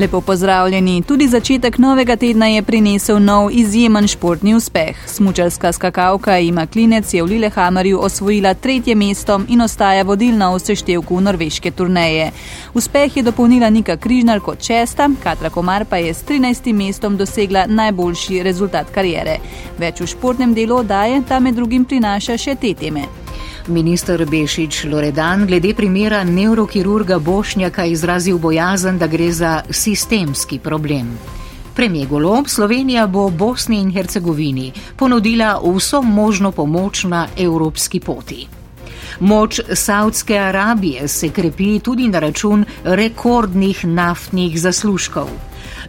Lepo pozdravljeni. Tudi začetek novega tedna je prinesel nov izjemen športni uspeh. Smučarska skakavka ima klinec je v Lillehammerju osvojila tretje mesto in ostaja vodilna v seštevku norveške turneje. Uspeh je dopolnila Nika Križnar kot šesta, Katra Komar pa je s 13. mestom dosegla najboljši rezultat karijere. Več v športnem delu oddaje ta med drugim prinaša še te teme. Ministr Bešič Loredan glede primera neurokirurga Bošnjaka izrazil bojazen, da gre za sistemski problem. Premijer Golob Slovenija bo Bosni in Hercegovini ponudila vso možno pomoč na evropski poti. Moč Saudske Arabije se krepi tudi na račun rekordnih naftnih zaslužkov.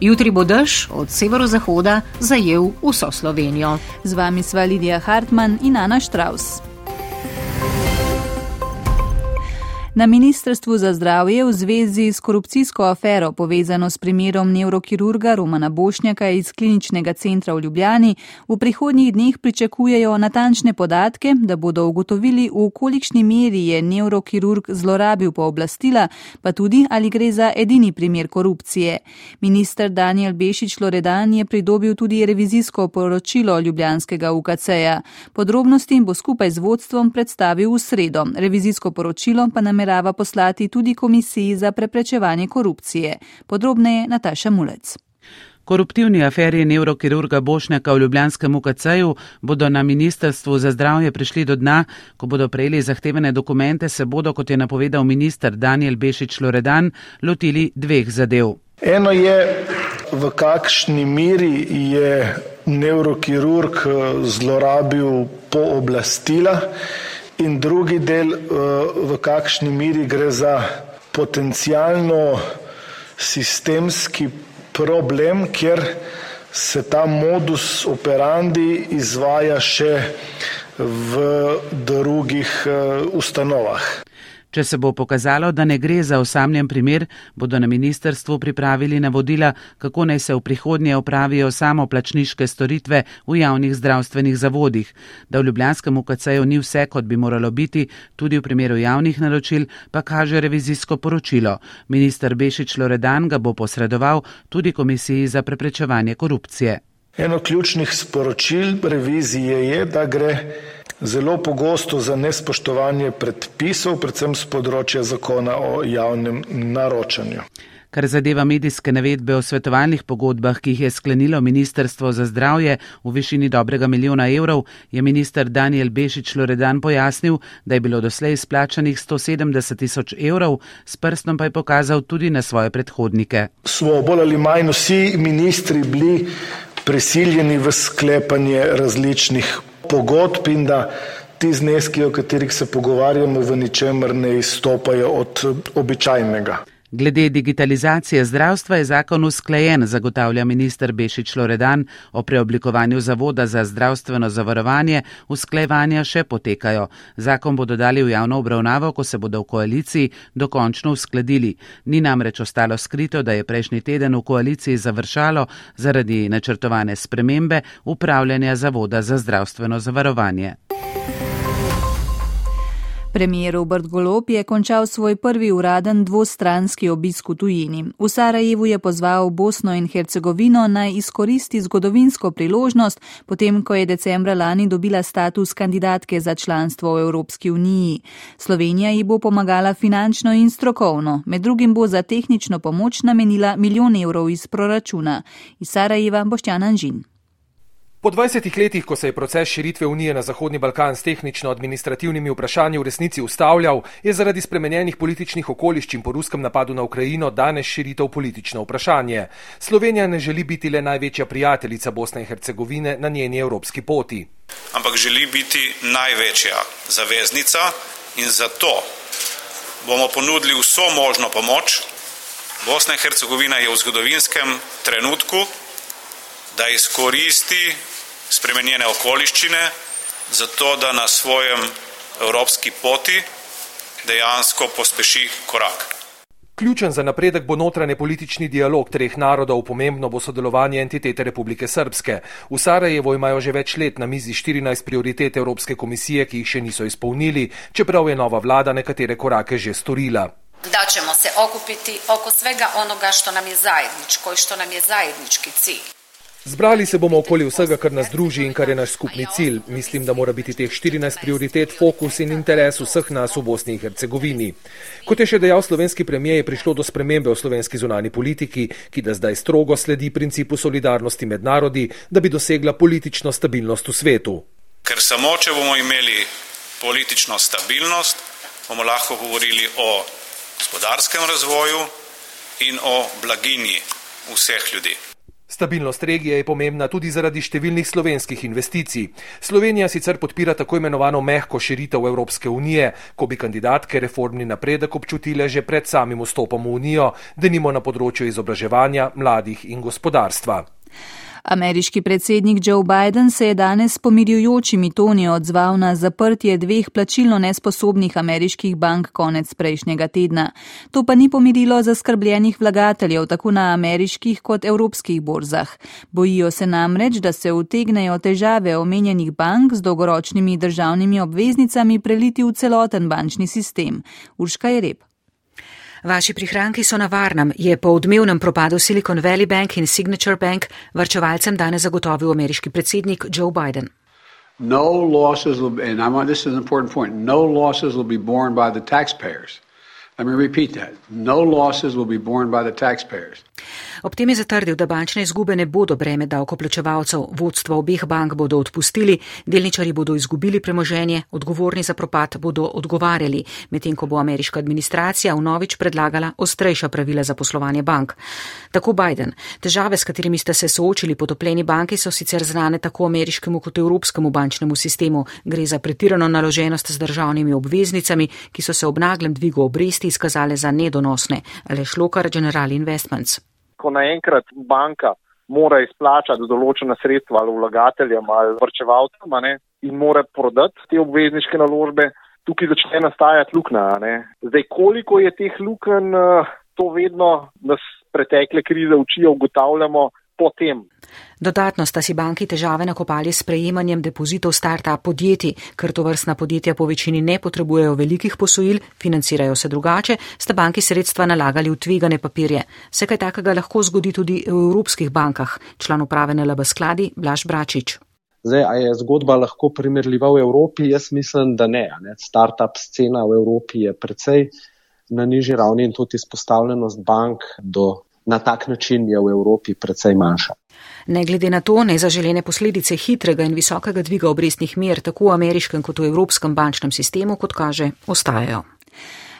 Jutri bo dež od severozahoda zajel vso Slovenijo. Z vami sva Lidija Hartmann in Ana Štraus. Na Ministrstvu za zdravje v zvezi s korupcijsko afero povezano s primerom neurokirurga Romana Bošnjaka iz kliničnega centra v Ljubljani v prihodnjih dneh pričakujejo natančne podatke, da bodo ugotovili, v kolikšni meri je neurokirurg zlorabil pooblastila, pa tudi ali gre za edini primer korupcije. Minister Daniel Bešič Loredan je pridobil tudi revizijsko poročilo Ljubljanskega UKC-ja. Podrobnosti bo skupaj z vodstvom predstavil v sredo. Revizijsko poročilo pa nam namerava poslati tudi Komisiji za preprečevanje korupcije. Podrobneje Nataša Mulec. Koruptivni aferi neurokirurga Bošnjaka v Ljubljanskem UKC-ju bodo na Ministrstvu za zdravje prišli do dna, ko bodo prejeli zahtevene dokumente, se bodo, kot je napovedal minister Daniel Bešič Loredan, lotili dveh zadev. Eno je, v kakšni miri je neurokirurg eh, zlorabil pooblastila in drugi del, eh, v kakšni miri gre za potencijalno sistemski problem, kjer se ta modus operandi izvaja še v drugih eh, ustanovah. Če se bo pokazalo, da ne gre za osamljen primer, bodo na ministerstvu pripravili navodila, kako naj se v prihodnje opravijo samo plačniške storitve v javnih zdravstvenih zavodih. Da v Ljubljanskem UKC-ju ni vse, kot bi moralo biti, tudi v primeru javnih naročil, pa kaže revizijsko poročilo. Minister Bešič Loredan ga bo posredoval tudi Komisiji za preprečevanje korupcije. Eno ključnih sporočil revizije je, da gre zelo pogosto za nespoštovanje predpisov, predvsem z področja zakona o javnem naročanju. Kar zadeva medijske navedbe o svetovalnih pogodbah, ki jih je sklenilo Ministrstvo za zdravje v višini dobrega milijona evrov, je minister Daniel Bešič Loredan pojasnil, da je bilo doslej izplačanih 170 tisoč evrov, s prstom pa je pokazal tudi na svoje predhodnike. Smo bolj ali manj vsi ministri bili prisiljeni v sklepanje različnih pogodb in da ti zneski, o katerih se pogovarjamo, v ničemer ne izstopajo od običajnega. Glede digitalizacije zdravstva je zakon usklajen, zagotavlja minister Bešič Loredan. O preoblikovanju Zavoda za zdravstveno zavarovanje usklajevanja še potekajo. Zakon bodo dali v javno obravnavo, ko se bodo v koaliciji dokončno uskladili. Ni namreč ostalo skrito, da je prejšnji teden v koaliciji završalo zaradi načrtovane spremembe upravljanja Zavoda za zdravstveno zavarovanje. Premijer Robert Golop je končal svoj prvi uraden dvostranski obisk v tujini. V Sarajevu je pozval Bosno in Hercegovino naj izkoristi zgodovinsko priložnost, potem ko je decembra lani dobila status kandidatke za članstvo v Evropski uniji. Slovenija ji bo pomagala finančno in strokovno, med drugim bo za tehnično pomoč namenila milijon evrov iz proračuna. Iz Sarajeva Boštjan Anžin. Po 20 letih, ko se je proces širitve Unije na Zahodni Balkan s tehnično-administrativnimi vprašanji v resnici ustavljal, je zaradi spremenjenih političnih okoliščin po ruskem napadu na Ukrajino danes širitev politično vprašanje. Slovenija ne želi biti le največja prijateljica Bosne in Hercegovine na njeni evropski poti. Ampak želi biti največja zaveznica in zato bomo ponudili vso možno pomoč. Bosna in Hercegovina je v zgodovinskem trenutku, da izkoristi spremenjene okoliščine, zato da na svojem evropski poti dejansko pospeši korak. Ključen za napredek bo notranje politični dialog treh narodov, pomembno bo sodelovanje entitete Republike Srpske. V Sarajevo imajo že več let na mizi 14 prioritet Evropske komisije, ki jih še niso izpolnili, čeprav je nova vlada nekatere korake že storila. Da ćemo se okupiti oko svega onoga što nam je zajedničko i što nam je zajednički cilj. Zbrali se bomo okoli vsega, kar nas druži in kar je naš skupni cilj. Mislim, da mora biti teh 14 prioritet fokus in interes vseh nas v Bosni in Hercegovini. Kot je še dejal slovenski premijer, je prišlo do spremembe v slovenski zunani politiki, ki da zdaj strogo sledi principu solidarnosti med narodi, da bi dosegla politično stabilnost v svetu. Ker samo, če bomo imeli politično stabilnost, bomo lahko govorili o gospodarskem razvoju in o blaginji vseh ljudi. Stabilnost regije je pomembna tudi zaradi številnih slovenskih investicij. Slovenija sicer podpira tako imenovano mehko širitev Evropske unije, ko bi kandidatke reformni napredek občutile že pred samim vstopom v unijo, denimo na področju izobraževanja, mladih in gospodarstva. Ameriški predsednik Joe Biden se je danes s pomirjujočimi toni odzval na zaprtje dveh plačilno nesposobnih ameriških bank konec prejšnjega tedna. To pa ni pomirilo zaskrbljenih vlagateljev tako na ameriških kot evropskih borzah. Bojijo se namreč, da se utegnejo težave omenjenih bank z dolgoročnimi državnimi obveznicami preliti v celoten bančni sistem. Urška je rep. Vaši prihranki so na varnem, je po odmevnem propadu Silicon Valley Bank in Signature Bank vrčevalcem danes zagotovil ameriški predsednik Joe Biden. No losses will be, and I want this is an important point, no losses will be borne by the taxpayers. Let me repeat that. No losses will be borne by the taxpayers. Ob tem je zatrdil, da bančne izgube ne bodo breme davkoplačevalcev, vodstvo obeh bank bodo odpustili, delničari bodo izgubili premoženje, odgovorni za propad bodo odgovarjali, medtem ko bo ameriška administracija vnovič predlagala ostrejša pravila za poslovanje bank. Tako Biden. Težave, s katerimi ste se soočili potopljeni banki, so sicer znane tako ameriškemu kot evropskemu bančnemu sistemu. Gre za pretirano naloženost z državnimi obveznicami, ki so se ob naglem dvigu obresti izkazale za nedonosne. Ale šlokar General Investments ko naenkrat banka mora izplačati določena sredstva ali vlagateljem ali vrčevalcem in mora prodati te obvezniške naložbe, tukaj začne nastajati luknja. Zdaj, koliko je teh lukenj, eh, to vedno nas pretekle krize učijo, ugotavljamo, potem. Dodatno sta si banki težave nakopali s prejemanjem depozitov start-up podjetij, ker to vrstna podjetja po večini ne potrebujejo velikih posojil, financirajo se drugače, sta banki sredstva nalagali v tvegane papirje. Se kaj takega lahko zgodi tudi v evropskih bankah, član uprave NLB skladi Blaž Bračič. Zdaj, a je zgodba lahko primerljiva v Evropi? Jaz mislim, da ne. ne. Start-up scena v Evropi je precej na nižji ravni in tudi izpostavljenost bank do na tak način je v Evropi precej manjša. Ne glede na to, nezaželene posledice hitrega in visokega dviga obrestnih mer tako v ameriškem kot v evropskem bančnem sistemu, kot kaže, ostajajo.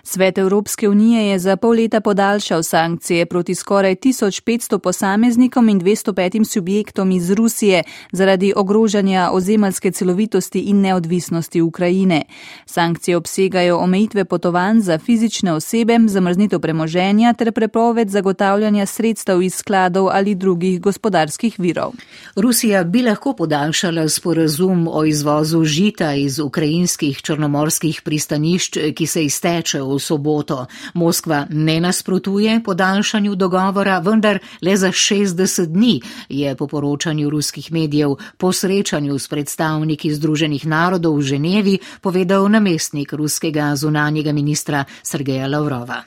Svet Evropske unije je za pol leta podaljšal sankcije proti skoraj 1500 posameznikom in 205 subjektom iz Rusije zaradi ogrožanja ozemalske celovitosti in neodvisnosti Ukrajine. Sankcije obsegajo omejitve potovanj za fizične osebe, zamrznitev premoženja ter prepoved zagotavljanja sredstev iz skladov ali drugih gospodarskih virov. Rusija bi lahko podaljšala sporazum o izvozu žita iz ukrajinskih črnomorskih pristanišč, ki se izteče v soboto. Moskva ne nasprotuje podaljšanju dogovora, vendar le za 60 dni, je po poročanju ruskih medijev po srečanju s predstavniki Združenih narodov v Ženevi povedal namestnik ruskega zunanjega ministra Sergeja Lavrova.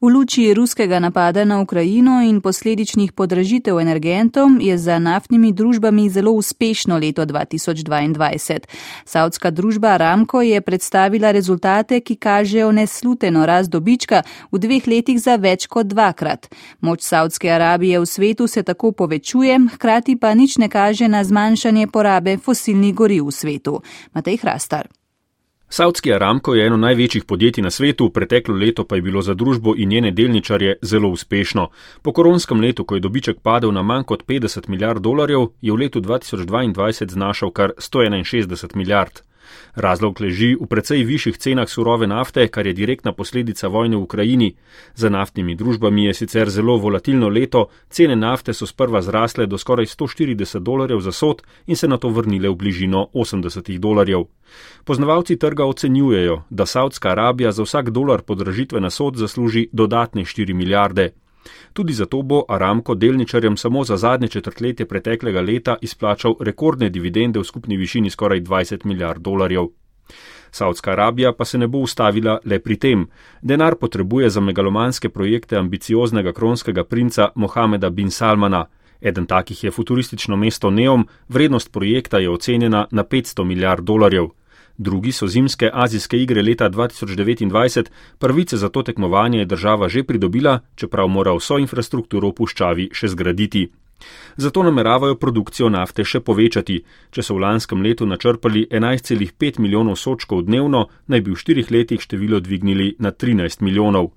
V luči ruskega napada na Ukrajino in posledičnih podražitev energentov je za naftnimi družbami zelo uspešno leto 2022. Saudska družba Ramko je predstavila rezultate, ki kažejo nesluteno rast dobička v dveh letih za več kot dvakrat. Moč Saudske Arabije v svetu se tako povečuje, hkrati pa nič ne kaže na zmanjšanje porabe fosilnih goriv v svetu. Matej Hrastar. Saudski Aramko je eno največjih podjetij na svetu, preteklo leto pa je bilo za družbo in njene delničarje zelo uspešno. Po koronskem letu, ko je dobiček padel na manj kot 50 milijard dolarjev, je v letu 2022 znašal kar 161 milijard. Razlog leži v precej višjih cenah surove nafte, kar je direktna posledica vojne v Ukrajini. Za naftnimi družbami je sicer zelo volatilno leto, cene nafte so sprva zrasle do skoraj 140 dolarjev za sod in se na to vrnile v bližino 80 dolarjev. Poznavalci trga ocenjujejo, da Saudska Arabija za vsak dolar podražitve na sod zasluži dodatne 4 milijarde. Tudi zato bo Aramko delničarjem samo za zadnje četrtletje preteklega leta izplačal rekordne dividende v skupni višini skoraj 20 milijard dolarjev. Saudska Arabija pa se ne bo ustavila le pri tem. Denar potrebuje za megalomanske projekte ambicioznega kronskega princa Mohameda bin Salmana. Eden takih je futuristično mesto Neom, vrednost projekta je ocenjena na 500 milijard dolarjev. Drugi so zimske azijske igre leta 2029, prvice za to tekmovanje je država že pridobila, čeprav mora vso infrastrukturo v puščavi še zgraditi. Zato nameravajo produkcijo nafte še povečati. Če so v lanskem letu načrpali 11,5 milijonov sočkov dnevno, naj bi v štirih letih število dvignili na 13 milijonov.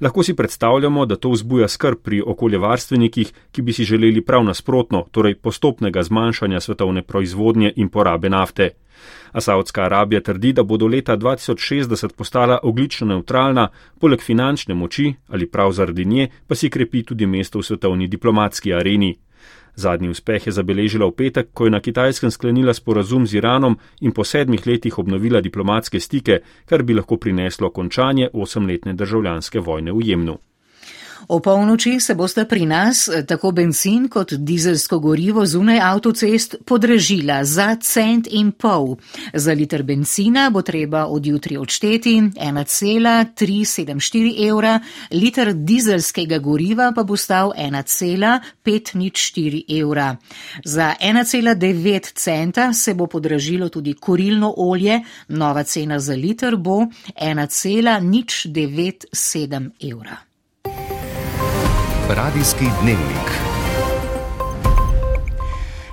Lahko si predstavljamo, da to vzbuja skrb pri okoljevarstvenikih, ki bi si želeli prav nasprotno, torej postopnega zmanjšanja svetovne proizvodnje in porabe nafte. A Saudska Arabija trdi, da bo do leta 2060 postala oglično neutralna, poleg finančne moči ali prav zaradi nje pa si krepi tudi mesto v svetovni diplomatski areni. Zadnji uspeh je zabeležila v petek, ko je na kitajskem sklenila sporazum z Iranom in po sedmih letih obnovila diplomatske stike, kar bi lahko prineslo končanje osemletne državljanske vojne v Jemnu. O polnoči se boste pri nas tako benzin kot dizelsko gorivo zunaj avtocest podražila za cent in pol. Za liter benzina bo treba od jutri odšteti 1,374 evra, liter dizelskega goriva pa bo stal 1,504 evra. Za 1,9 centa se bo podražilo tudi korilno olje, nova cena za liter bo 1,097 evra. Radijski dnevnik.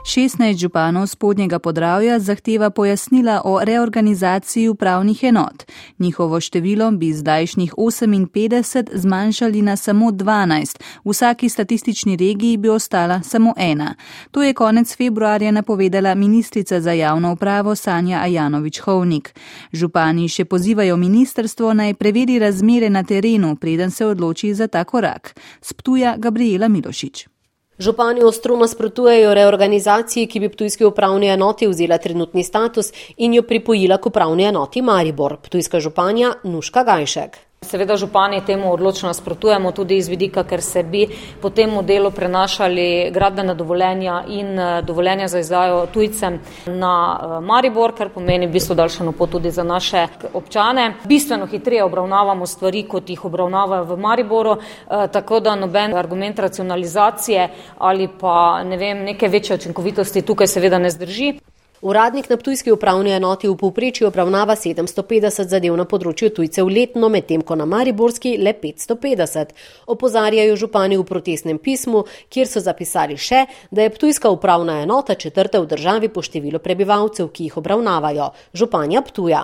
16 županov spodnjega podravja zahteva pojasnila o reorganizaciji upravnih enot. Njihovo število bi zdajšnjih 58 zmanjšali na samo 12, v vsaki statistični regiji bi ostala samo ena. To je konec februarja napovedala ministrica za javno upravo Sanja Ajanovič-Hovnik. Župani še pozivajo ministrstvo naj preveri razmere na terenu, preden se odloči za ta korak. Sptuja Gabriela Milošič. Župani ostro nasprotujejo reorganizaciji, ki bi Ptujski upravni enoti vzela trenutni status in jo pripojila k upravni enoti Maribor. Ptujska županja Nuška Gajšek. Seveda župani temu odločno nasprotujemo tudi iz vidika, ker se bi po tem modelu prenašali gradbena dovoljenja in eh, dovoljenja za izdajo tujcem na eh, Maribor, kar pomeni v bistvu daljšano pot tudi za naše občane. Bistveno hitreje obravnavamo stvari, kot jih obravnavajo v Mariboru, eh, tako da noben argument racionalizacije ali pa ne vem, neke večje učinkovitosti tukaj seveda ne zdrži. Uradnik na Ptujski upravni enoti v povprečju obravnava 750 zadev na področju tujcev letno, medtem ko na Mariborski le 550. Opozarjajo župani v protestnem pismu, kjer so zapisali še, da je Ptujska upravna enota četrta v državi po številu prebivalcev, ki jih obravnavajo. Županja Ptuja.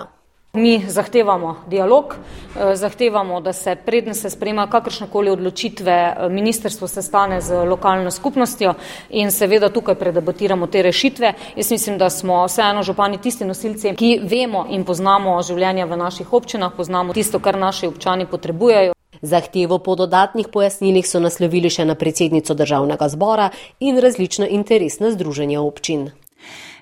Mi zahtevamo dialog, eh, zahtevamo, da se predne se sprema kakršnekoli odločitve, eh, ministerstvo se stane z lokalno skupnostjo in seveda tukaj predebatiramo te rešitve. Jaz mislim, da smo vseeno župani tisti nosilci, ki vemo in poznamo življenje v naših občinah, poznamo tisto, kar naši občani potrebujejo. Zahtevo po dodatnih pojasnilih so naslovili še na predsednico državnega zbora in različna interesna združenja občin.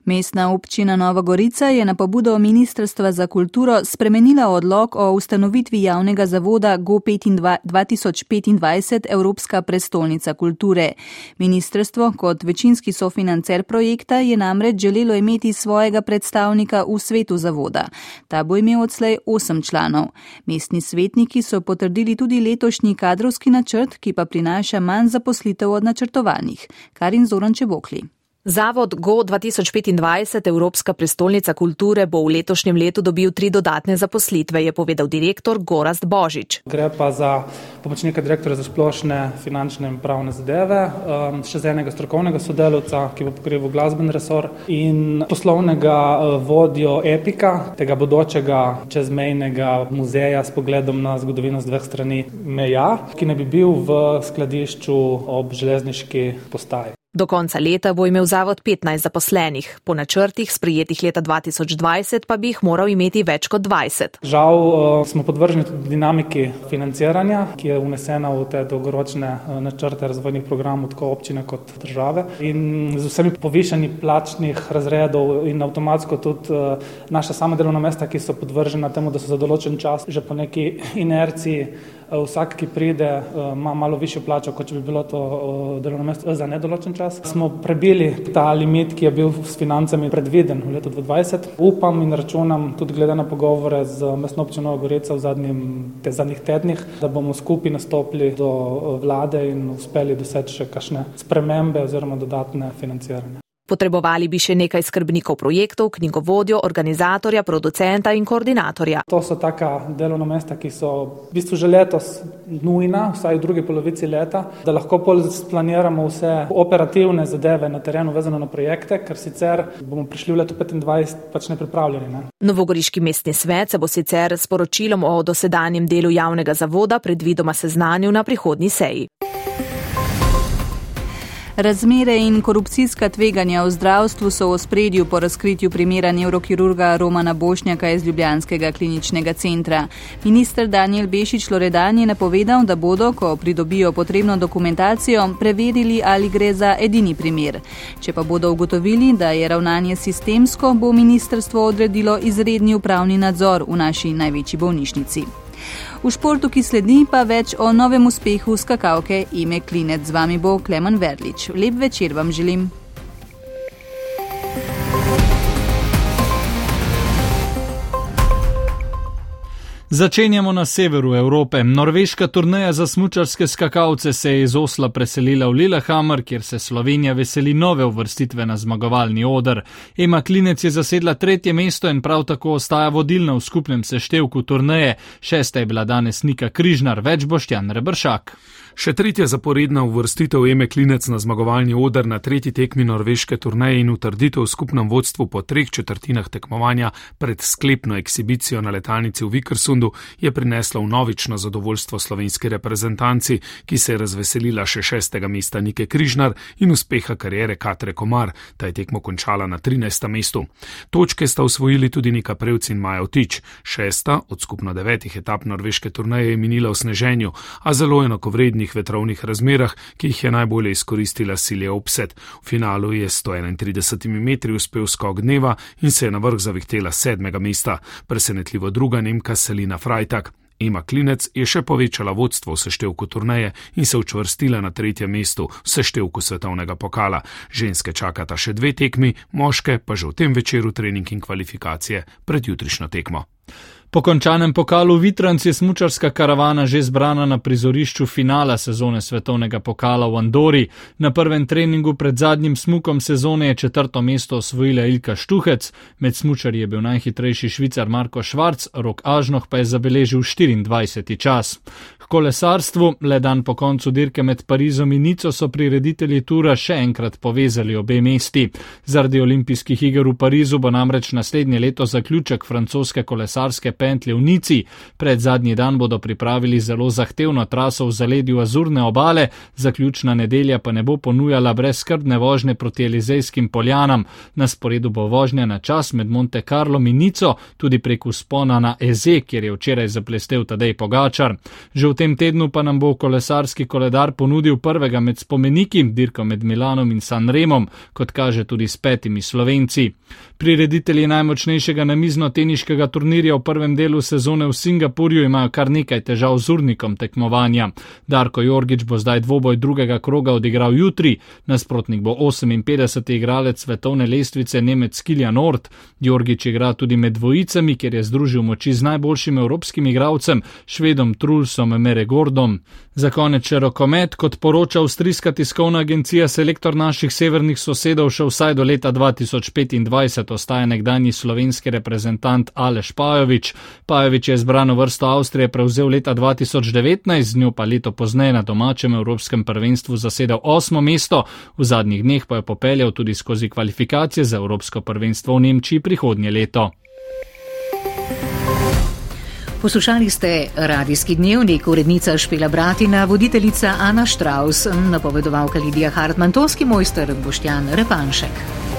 Mestna občina Nova Gorica je na pobudo Ministrstva za kulturo spremenila odlog o ustanovitvi javnega zavoda GO 2025 Evropska prestolnica kulture. Ministrstvo kot večinski sofinancer projekta je namreč želelo imeti svojega predstavnika v svetu zavoda. Ta bo imel odslej osem članov. Mestni svetniki so potrdili tudi letošnji kadrovski načrt, ki pa prinaša manj zaposlitev od načrtovanih. Karin Zoran Čebokli. Zavod Go 2025 Evropska prestolnica kulture bo v letošnjem letu dobil tri dodatne zaposlitve, je povedal direktor Gorast Božič. Gre pa za pomočnika direktora za splošne finančne in pravne zadeve, um, še za enega strokovnega sodelovca, ki bo pokrival glasben resor in poslovnega uh, vodjo Epika, tega bodočega čezmejnega muzeja s pogledom na zgodovino z dveh strani meja, ki ne bi bil v skladišču ob železniški postaji. Do konca leta bo imel zavod 15 zaposlenih, po načrtih sprijetih leta 2020 pa bi jih moral imeti več kot 20. Žal uh, smo podvrženi tudi dinamiki financiranja, ki je unesena v te dolgoročne uh, načrte razvojnih programov tako občine kot države. In z vsemi povišanji plačnih razredov in avtomatsko tudi uh, naša sama delovna mesta, ki so podvržena temu, da so za določen čas že po neki inerciji Eh, vsak, ki pride, eh, ima malo višjo plačo, kot če bi bilo to eh, delovno mesto za nedoločen čas. Smo prebili ta limit, ki je bil s financami predviden v letu 2020. Upam in računam, tudi glede na pogovore z mestno občino Goreca v zadnjim, te zadnjih tednih, da bomo skupaj nastopili do vlade in uspeli doseči še kakšne spremembe oziroma dodatne financiranje. Potrebovali bi še nekaj skrbnikov projektov, knjigovodjo, organizatorja, producenta in koordinatorja. To so taka delovna mesta, ki so v bistvu že letos nujna, vsaj v drugi polovici leta, da lahko pol splaniramo vse operativne zadeve na terenu vezano na projekte, ker sicer bomo prišli v letu 25 pač nepripravljeni. Ne? Novogoriški mestni svet se bo sicer s poročilom o dosedanjem delu javnega zavoda predvidoma seznanil na prihodnji seji. Razmere in korupcijska tveganja v zdravstvu so v spredju po razkritju primera neurokirurga Romana Bošnjaka iz Ljubljanskega kliničnega centra. Ministr Daniel Bešič Loredan je napovedal, da bodo, ko pridobijo potrebno dokumentacijo, preverili, ali gre za edini primer. Če pa bodo ugotovili, da je ravnanje sistemsko, bo ministrstvo odredilo izredni upravni nadzor v naši največji bolnišnici. V športu, ki sledi, pa več o novem uspehu skakalke ime Klinec. Z vami bo Klemen Verlič. Lep večer vam želim. Začenjamo na severu Evrope. Norveška turneja za smučarske skakalce se je iz Osla preselila v Lillehammer, kjer se Slovenija veseli nove uvrstitve na zmagovalni odr. Ema Klinec je zasedla tretje mesto in prav tako ostaja vodilna v skupnem seštevku turneje. Šesta je bila danes Nika Križnar, več boštjan Rebršak. Še tretja zaporedna uvrstitev Eme Klinec na zmagovalni odr na tretji tekmi norveške turneje in utrditev v skupnem vodstvu po treh četrtinah tekmovanja pred sklepno eksibicijo na letalnici v Vikersundu je prinesla v novično zadovoljstvo slovenski reprezentanci, ki se je razveselila še šestega mesta Nike Križnar in uspeha karijere Katre Komar, ta je tekmo končala na 13. mestu. Točke sta usvojili tudi Nika Prevc in Maja Otič. Šesta od skupno devetih etap norveške turneje je minila v sneženju, a zelo enakovredni hudournih vetrovnih razmerah, ki jih je najbolje izkoristila Silja Opset. V finalu je 131 metri uspel skok dneva in se je na vrh zavihtela sedmega mesta, presenetljivo druga Nemka Selina Freitag. Ema Klinec je še povečala vodstvo v seštevku turneje in se učvrstila na tretjem mestu v seštevku svetovnega pokala. Ženske čakata še dve tekmi, moške pa že v tem večeru trening in kvalifikacije pred jutrišnjo tekmo. Po končanem pokalu Vitranc je smučarska karavana že zbrana na prizorišču finala sezone svetovnega pokala v Andori. Na prvem treningu pred zadnjim smukom sezone je četrto mesto osvojila Ilka Štuhec, med smučarji je bil najhitrejši švicar Marko Švarc, Rok Ažnoh pa je zabeležil 24. čas kolesarstvu, le dan po koncu dirke med Parizom in Nico so prireditelji tura še enkrat povezali obe mesti. Zaradi olimpijskih iger v Parizu bo namreč naslednje leto zaključek francoske kolesarske pentlje v Nici. Pred zadnji dan bodo pripravili zelo zahtevno traso v zaledju Azurne obale, zaključna nedelja pa ne bo ponujala brezskrbne vožnje proti Elizejskim poljanam. Na sporedu bo vožnja na čas med Monte Carlo in Nico, tudi prek uspona na Eze, kjer je včeraj zaplestel Tadej Pogačar. Že tem tednu pa nam bo kolesarski koledar ponudil prvega med spomeniki, dirko med Milanom in Sanremom, kot kaže tudi s petimi slovenci. Prireditelji najmočnejšega namizno-teniškega turnirja v prvem delu sezone v Singapurju imajo kar nekaj težav z urnikom tekmovanja. Darko Jorgič bo zdaj dvoboj drugega kroga odigral jutri, nasprotnik bo 58. igralec svetovne lestvice Nemec Kilja Nord. Jorgič igra tudi med dvojicami, kjer je združil moči z najboljšim evropskim igralcem, švedom Trulsom Meregordom. Za konec še rokomet, kot poroča avstrijska tiskovna agencija, selektor naših severnih sosedov še vsaj do leta 2025 ostaja nekdani slovenski reprezentant Aleš Pajovič. Pajovič je zbrano vrsto Avstrije prevzel leta 2019, z njo pa leto pozneje na domačem evropskem prvenstvu zasedel osmo mesto, v zadnjih dneh pa je popeljal tudi skozi kvalifikacije za evropsko prvenstvo v Nemčiji prihodnje leto. Poslušali ste radijski dnevnik, urednica Špela Bratina, voditeljica Ana Štraus, napovedovalka Lidija Hartmann, tovski mojster Boštjan Repanšek.